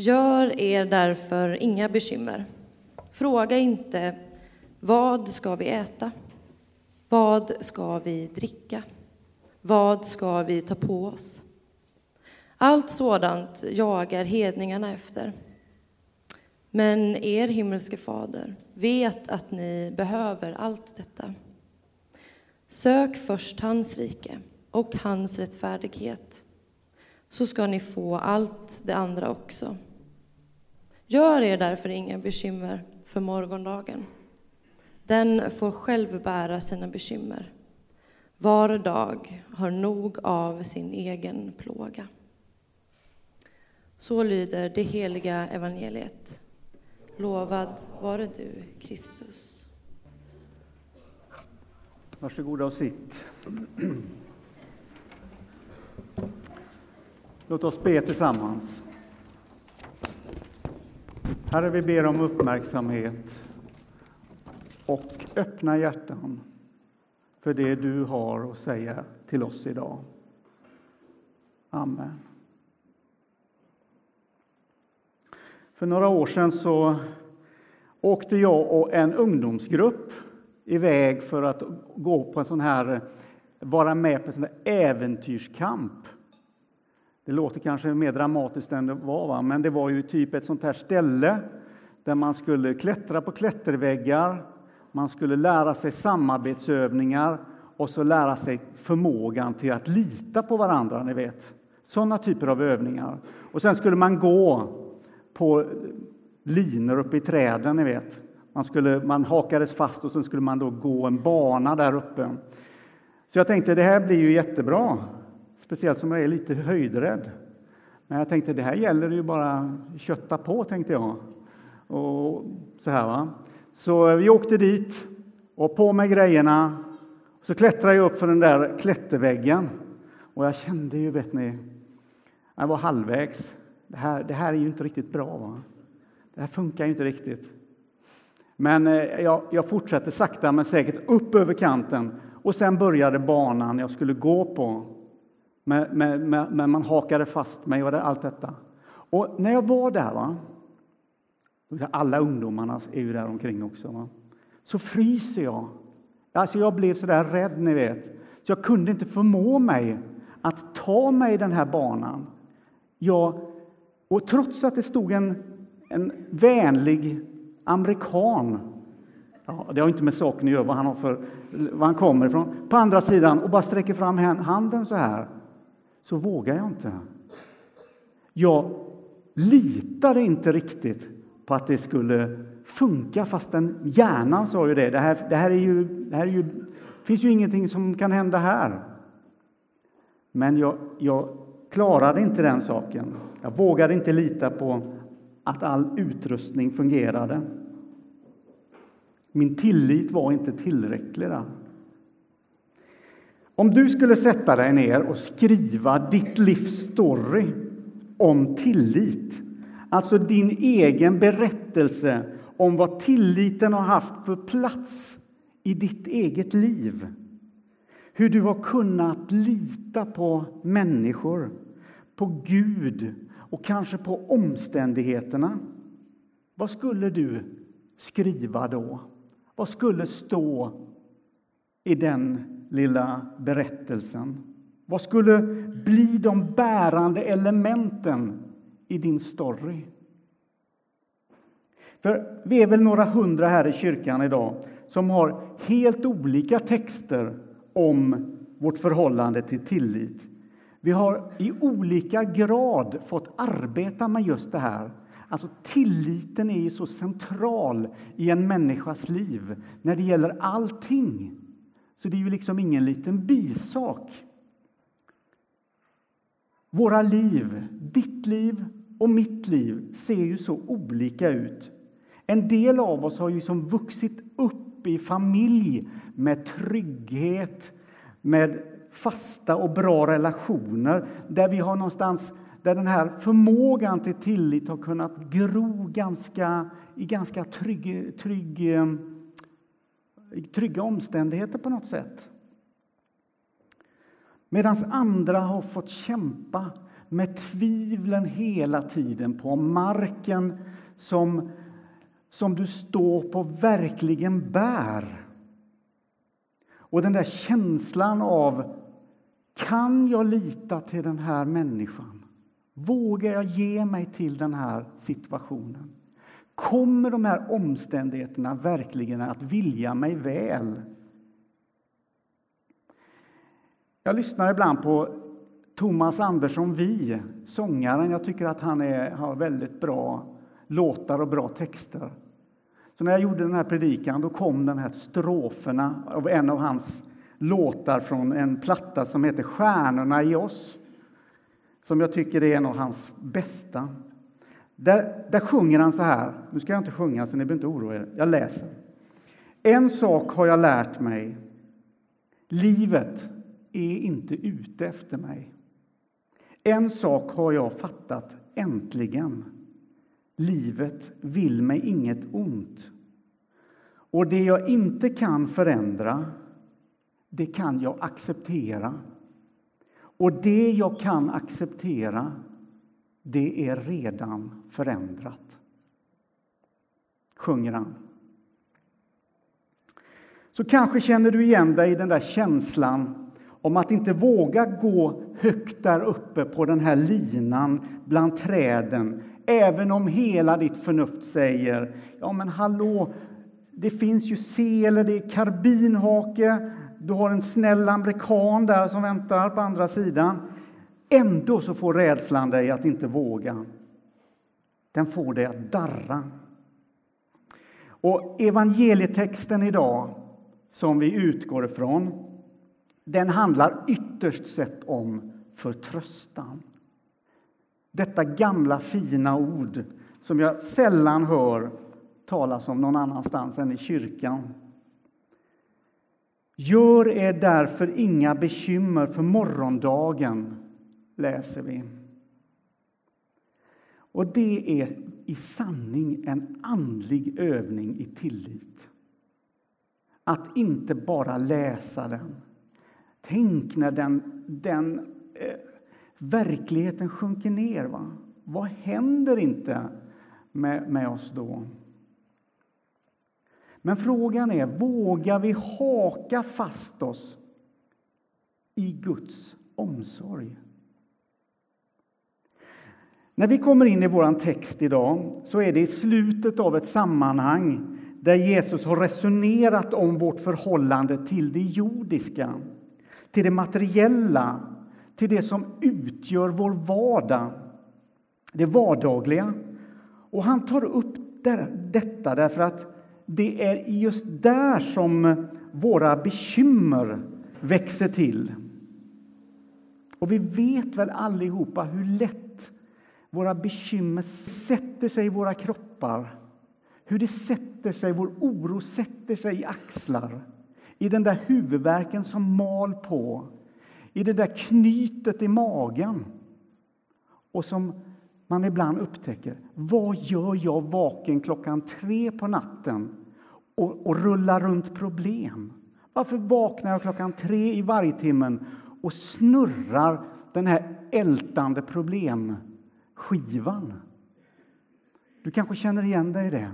Gör er därför inga bekymmer. Fråga inte vad ska vi äta? Vad ska vi dricka? Vad ska vi ta på oss? Allt sådant jagar hedningarna efter. Men er himmelske fader vet att ni behöver allt detta. Sök först hans rike och hans rättfärdighet, så ska ni få allt det andra också. Gör er därför inga bekymmer för morgondagen. Den får själv bära sina bekymmer. Var dag har nog av sin egen plåga. Så lyder det heliga evangeliet. Lovad vare du, Kristus. Varsågoda och sitt. Låt oss be tillsammans. Herre, vi ber om uppmärksamhet och öppna hjärtan för det du har att säga till oss idag. Amen. För några år sedan så åkte jag och en ungdomsgrupp iväg för att gå på en sån här, vara med på en sån här äventyrskamp. Det låter kanske mer dramatiskt än det var, va? men det var ju typ ett sånt här ställe där man skulle klättra på klätterväggar, man skulle lära sig samarbetsövningar och så lära sig förmågan till att lita på varandra, ni vet. Sådana typer av övningar. Och sen skulle man gå på linor uppe i träden, ni vet. Man, skulle, man hakades fast och sen skulle man då gå en bana där uppe. Så jag tänkte det här blir ju jättebra, speciellt som jag är lite höjdrädd. Men jag tänkte det här gäller ju bara kötta på, tänkte jag. Och så här va. Så vi åkte dit och på med grejerna. Så klättrade jag upp för den där klätterväggen och jag kände ju, vet ni, jag var halvvägs. Det här, det här är ju inte riktigt bra. Va? Det här funkar ju inte riktigt. Men eh, jag, jag fortsatte sakta men säkert upp över kanten och sen började banan jag skulle gå på. Men, men, men man hakade fast mig och allt detta. Och när jag var där, va? alla ungdomarna är ju där omkring också, va? så fryser jag. Alltså jag blev så där rädd, ni vet. Så jag kunde inte förmå mig att ta mig den här banan. Jag, och trots att det stod en, en vänlig amerikan ja, det har inte med saken att göra, vad han, har för, var han kommer ifrån. På andra sidan och bara sträcker fram handen så här, så vågar jag inte. Jag litade inte riktigt på att det skulle funka, fastän hjärnan sa ju det. Det här, det här är ju, det här är ju, finns ju ingenting som kan hända här. Men jag, jag klarade inte den saken. Jag vågade inte lita på att all utrustning fungerade. Min tillit var inte tillräcklig. Där. Om du skulle sätta dig ner och skriva ditt livs story om tillit, alltså din egen berättelse om vad tilliten har haft för plats i ditt eget liv. Hur du har kunnat lita på människor, på Gud och kanske på omständigheterna. Vad skulle du skriva då? Vad skulle stå i den lilla berättelsen? Vad skulle bli de bärande elementen i din story? För vi är väl några hundra här i kyrkan idag som har helt olika texter om vårt förhållande till tillit. Vi har i olika grad fått arbeta med just det här. Alltså tilliten är så central i en människas liv när det gäller allting. Så det är ju liksom ingen liten bisak. Våra liv, ditt liv och mitt liv, ser ju så olika ut. En del av oss har ju som vuxit upp i familj med trygghet, med fasta och bra relationer där vi har någonstans där den här förmågan till tillit har kunnat gro ganska, i ganska trygg, trygg, eh, trygga omständigheter på något sätt. Medan andra har fått kämpa med tvivlen hela tiden på om marken som, som du står på verkligen bär. Och den där känslan av kan jag lita till den här människan? Vågar jag ge mig till den här situationen? Kommer de här omständigheterna verkligen att vilja mig väl? Jag lyssnar ibland på Thomas Andersson Vi, sångaren. Jag tycker att han är, har väldigt bra låtar och bra texter. Så när jag gjorde den här predikan då kom den här stroferna av en av hans låtar från en platta som heter Stjärnorna i oss, som jag tycker är en av hans bästa. Där, där sjunger han så här. Nu ska jag inte sjunga, så ni behöver inte oroa er. Jag läser. En sak har jag lärt mig. Livet är inte ute efter mig. En sak har jag fattat äntligen. Livet vill mig inget ont. Och det jag inte kan förändra, det kan jag acceptera. Och det jag kan acceptera, det är redan förändrat. Sjunger han. Så kanske känner du igen dig i den där känslan om att inte våga gå högt där uppe på den här linan bland träden även om hela ditt förnuft säger ja men hallå, det finns ju sele, det är karbinhake, du har en snäll amerikan där som väntar på andra sidan. Ändå så får rädslan dig att inte våga. Den får dig att darra. Och evangelietexten idag, som vi utgår ifrån, den handlar ytterst sett om förtröstan. Detta gamla fina ord som jag sällan hör talas om någon annanstans än i kyrkan. Gör er därför inga bekymmer för morgondagen, läser vi. Och det är i sanning en andlig övning i tillit. Att inte bara läsa den. Tänk när den, den eh, verkligheten sjunker ner. Va? Vad händer inte med, med oss då? Men frågan är, vågar vi haka fast oss i Guds omsorg? När vi kommer in i vår text idag så är det i slutet av ett sammanhang där Jesus har resonerat om vårt förhållande till det jordiska, till det materiella, till det som utgör vår vardag, det vardagliga. Och han tar upp detta därför att det är just där som våra bekymmer växer till. Och vi vet väl allihopa hur lätt våra bekymmer sätter sig i våra kroppar. Hur det sätter sig, vår oro sätter sig i axlar. I den där huvudvärken som mal på. I det där knytet i magen. Och som man ibland upptäcker, vad gör jag vaken klockan tre på natten och, och rullar runt problem? Varför vaknar jag klockan tre i varje timmen och snurrar den här ältande Skivan. Du kanske känner igen dig i det.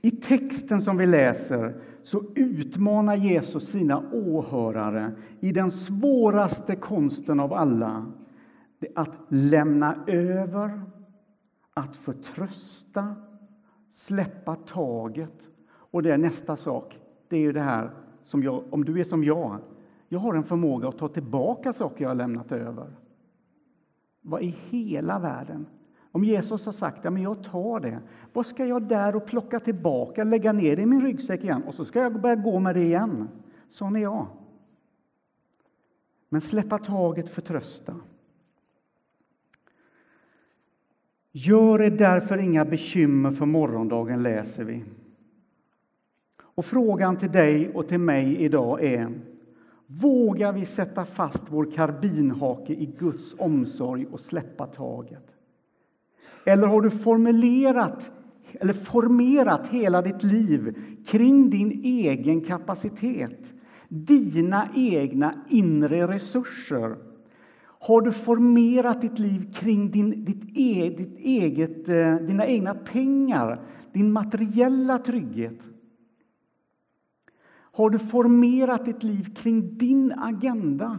I texten som vi läser så utmanar Jesus sina åhörare i den svåraste konsten av alla, att lämna över att förtrösta, släppa taget. Och det är nästa sak. Det är ju det här som jag, om du är som jag, jag har en förmåga att ta tillbaka saker jag har lämnat över. Vad i hela världen? Om Jesus har sagt att ja, jag tar det, vad ska jag där och plocka tillbaka, lägga ner det i min ryggsäck igen och så ska jag börja gå med det igen? Sån är jag. Men släppa taget, förtrösta. Gör er därför inga bekymmer för morgondagen, läser vi. Och frågan till dig och till mig idag är Vågar vi sätta fast vår karbinhake i Guds omsorg och släppa taget? Eller har du formulerat eller formerat hela ditt liv kring din egen kapacitet, Dina egna inre resurser. Har du formerat ditt liv kring din, ditt, e, ditt eget, eh, dina egna pengar, din materiella trygghet? Har du formerat ditt liv kring din agenda?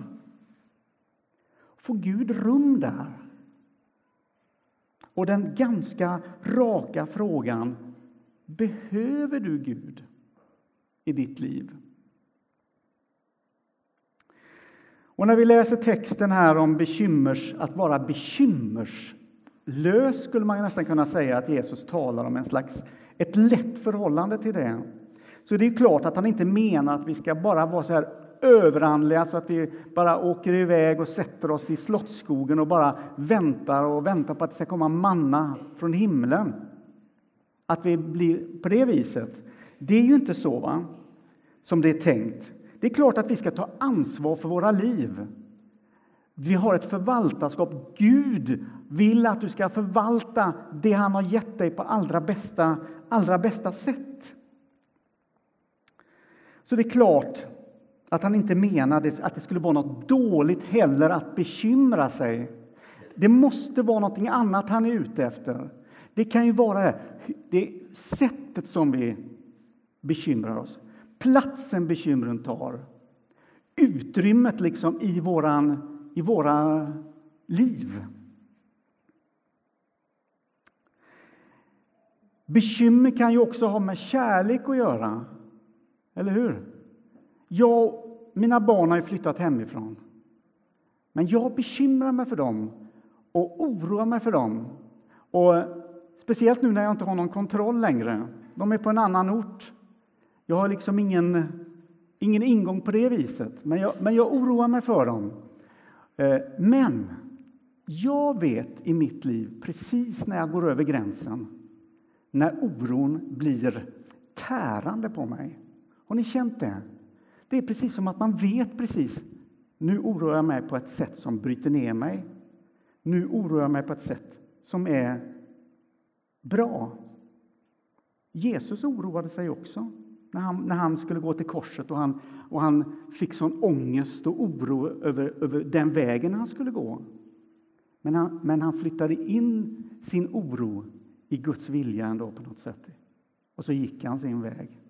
Får Gud rum där? Och den ganska raka frågan Behöver du Gud i ditt liv? Och när vi läser texten här om bekymmers, att vara bekymmerslös skulle man nästan kunna säga att Jesus talar om en slags, ett lätt förhållande till det. Så det är klart att han inte menar att vi ska bara vara så här överandliga så att vi bara åker iväg och sätter oss i Slottsskogen och bara väntar och väntar på att det ska komma manna från himlen. Att vi blir på det viset. Det är ju inte så va? som det är tänkt. Det är klart att vi ska ta ansvar för våra liv. Vi har ett förvaltarskap. Gud vill att du ska förvalta det han har gett dig på allra bästa, allra bästa sätt. Så det är klart att han inte menade att det skulle vara något dåligt heller att bekymra sig. Det måste vara något annat han är ute efter. Det kan ju vara det sättet som vi bekymrar oss, platsen bekymren tar, utrymmet liksom i, våran, i våra liv. Bekymmer kan ju också ha med kärlek att göra, eller hur? Jag, och mina barn har ju flyttat hemifrån, men jag bekymrar mig för dem och oroar mig för dem. Och Speciellt nu när jag inte har någon kontroll längre. De är på en annan ort. Jag har liksom ingen, ingen ingång på det viset, men jag, men jag oroar mig för dem. Eh, men jag vet i mitt liv, precis när jag går över gränsen, när oron blir tärande på mig. Har ni känt det? Det är precis som att man vet precis. Nu oroar jag mig på ett sätt som bryter ner mig. Nu oroar jag mig på ett sätt som är bra. Jesus oroade sig också när han, när han skulle gå till korset och han, och han fick sån ångest och oro över, över den vägen han skulle gå. Men han, men han flyttade in sin oro i Guds vilja ändå på något sätt. Och så gick han sin väg.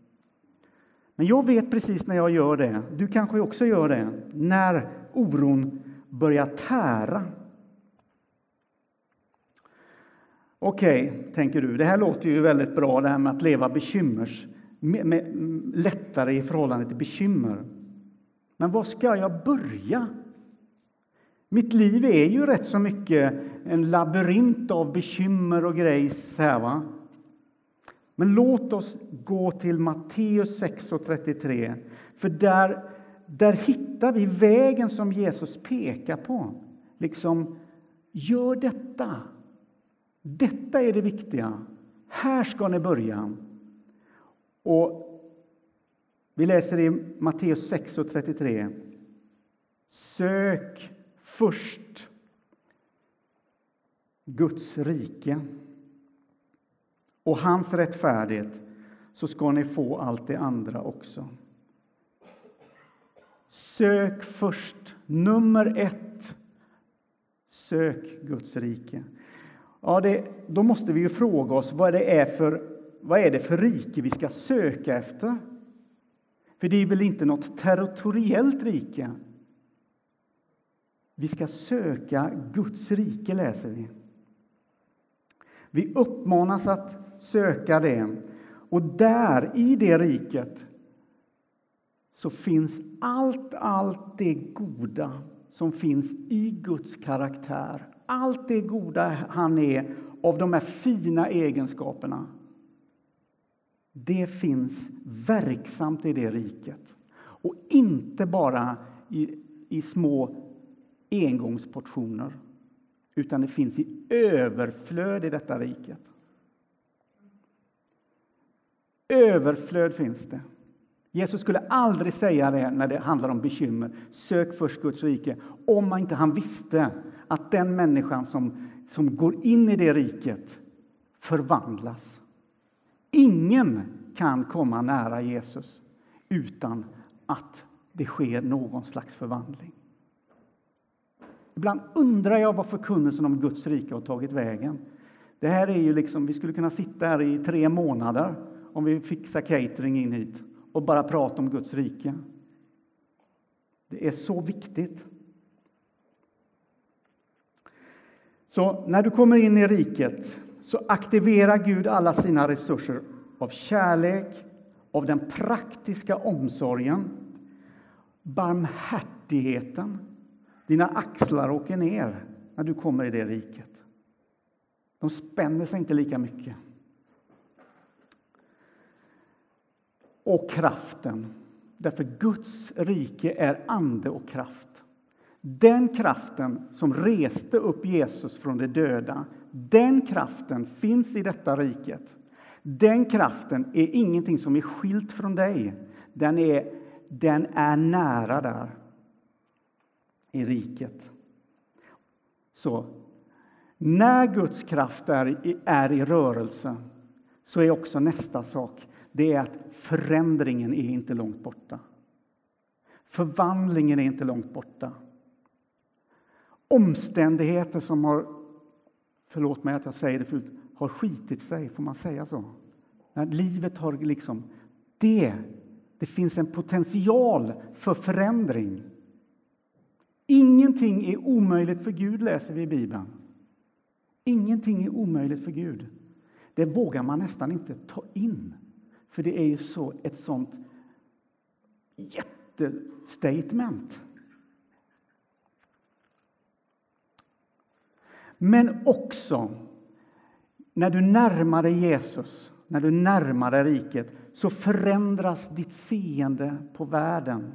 Men jag vet precis när jag gör det, du kanske också gör det, när oron börjar tära Okej, okay, tänker du, det här låter ju väldigt bra, det här med att leva bekymmers, med, med, lättare i förhållande till bekymmer. Men var ska jag börja? Mitt liv är ju rätt så mycket en labyrint av bekymmer och grejs här, va? Men låt oss gå till Matteus 6.33, för där, där hittar vi vägen som Jesus pekar på. Liksom, gör detta. Detta är det viktiga. Här ska ni börja. Och vi läser i Matteus 6.33. Sök först Guds rike och hans rättfärdighet så ska ni få allt det andra också. Sök först, nummer ett. Sök Guds rike. Ja, det, då måste vi ju fråga oss vad det är för, vad är det för rike vi ska söka efter. För det är väl inte något territoriellt rike? Vi ska söka Guds rike, läser vi. Vi uppmanas att söka det. Och där, i det riket, så finns allt, allt det goda som finns i Guds karaktär allt det goda han är av de här fina egenskaperna det finns verksamt i det riket. Och inte bara i, i små engångsportioner utan det finns i överflöd i detta riket. Överflöd finns det. Jesus skulle aldrig säga det när det handlar om bekymmer. Sök först Guds rike, om inte han visste att den människan som, som går in i det riket förvandlas. Ingen kan komma nära Jesus utan att det sker någon slags förvandling. Ibland undrar jag vad förkunnelsen om Guds rike har tagit vägen. Det här är ju liksom, vi skulle kunna sitta här i tre månader om vi fixar catering in hit och bara prata om Guds rike. Det är så viktigt. Så när du kommer in i riket så aktiverar Gud alla sina resurser av kärlek, av den praktiska omsorgen, barmhärtigheten. Dina axlar åker ner när du kommer i det riket. De spänner sig inte lika mycket. Och kraften. Därför Guds rike är ande och kraft. Den kraften som reste upp Jesus från de döda, den kraften finns i detta riket. Den kraften är ingenting som är skilt från dig. Den är, den är nära där, i riket. Så när Guds kraft är, i, är i rörelse så är också nästa sak det är att förändringen är inte långt borta. Förvandlingen är inte långt borta. Omständigheter som har, förlåt mig att jag säger det förut, har skitit sig, får man säga så? När livet har liksom, det, det finns en potential för förändring. Ingenting är omöjligt för Gud, läser vi i Bibeln. Ingenting är omöjligt för Gud. Det vågar man nästan inte ta in, för det är ju så ett sånt jättestatement. Men också när du närmar dig Jesus, när du närmar dig riket så förändras ditt seende på världen.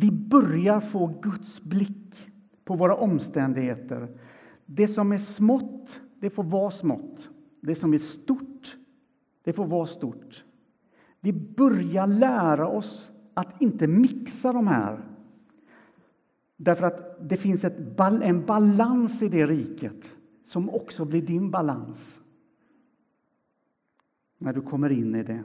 Vi börjar få Guds blick på våra omständigheter. Det som är smått, det får vara smått. Det som är stort, det får vara stort. Vi börjar lära oss att inte mixa de här. Därför att det finns ett, en balans i det riket som också blir din balans när du kommer in i det.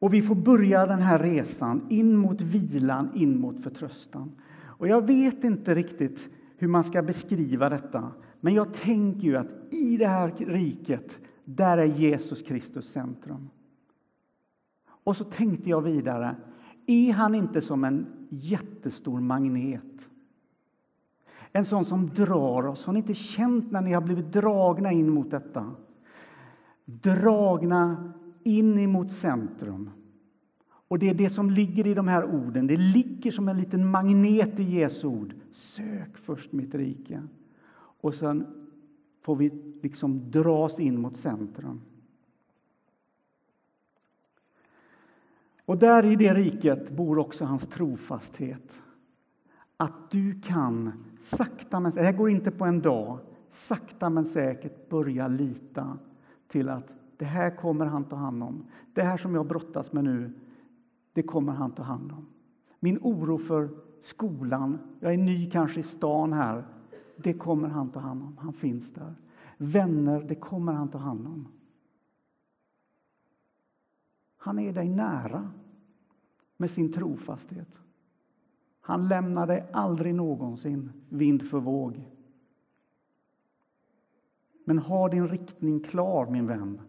Och vi får börja den här resan in mot vilan, in mot förtröstan. Och jag vet inte riktigt hur man ska beskriva detta, men jag tänker ju att i det här riket, där är Jesus Kristus centrum. Och så tänkte jag vidare, är han inte som en jättestor magnet? En sån som drar oss. Har ni inte känt när ni har blivit dragna in mot detta? Dragna in emot centrum. Och det är det som ligger i de här orden. Det ligger som en liten magnet i Jesu ord. Sök först mitt rike. Och sen får vi liksom dras in mot centrum. Och där i det riket bor också hans trofasthet. Att du kan, sakta men säkert, det här går inte på en dag, sakta men säkert börja lita till att det här kommer han ta hand om. Det här som jag brottas med nu, det kommer han ta hand om. Min oro för skolan, jag är ny kanske i stan här, det kommer han ta hand om. Han finns där. Vänner, det kommer han ta hand om. Han är dig nära med sin trofasthet. Han lämnar dig aldrig någonsin vind för våg. Men ha din riktning klar, min vän.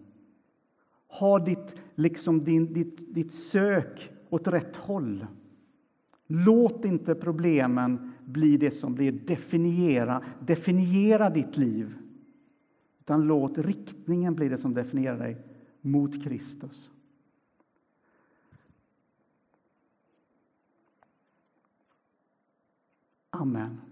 Ha ditt, liksom din, ditt, ditt sök åt rätt håll. Låt inte problemen bli det som blir definiera, definiera ditt liv. Utan låt riktningen bli det som definierar dig mot Kristus. Amen.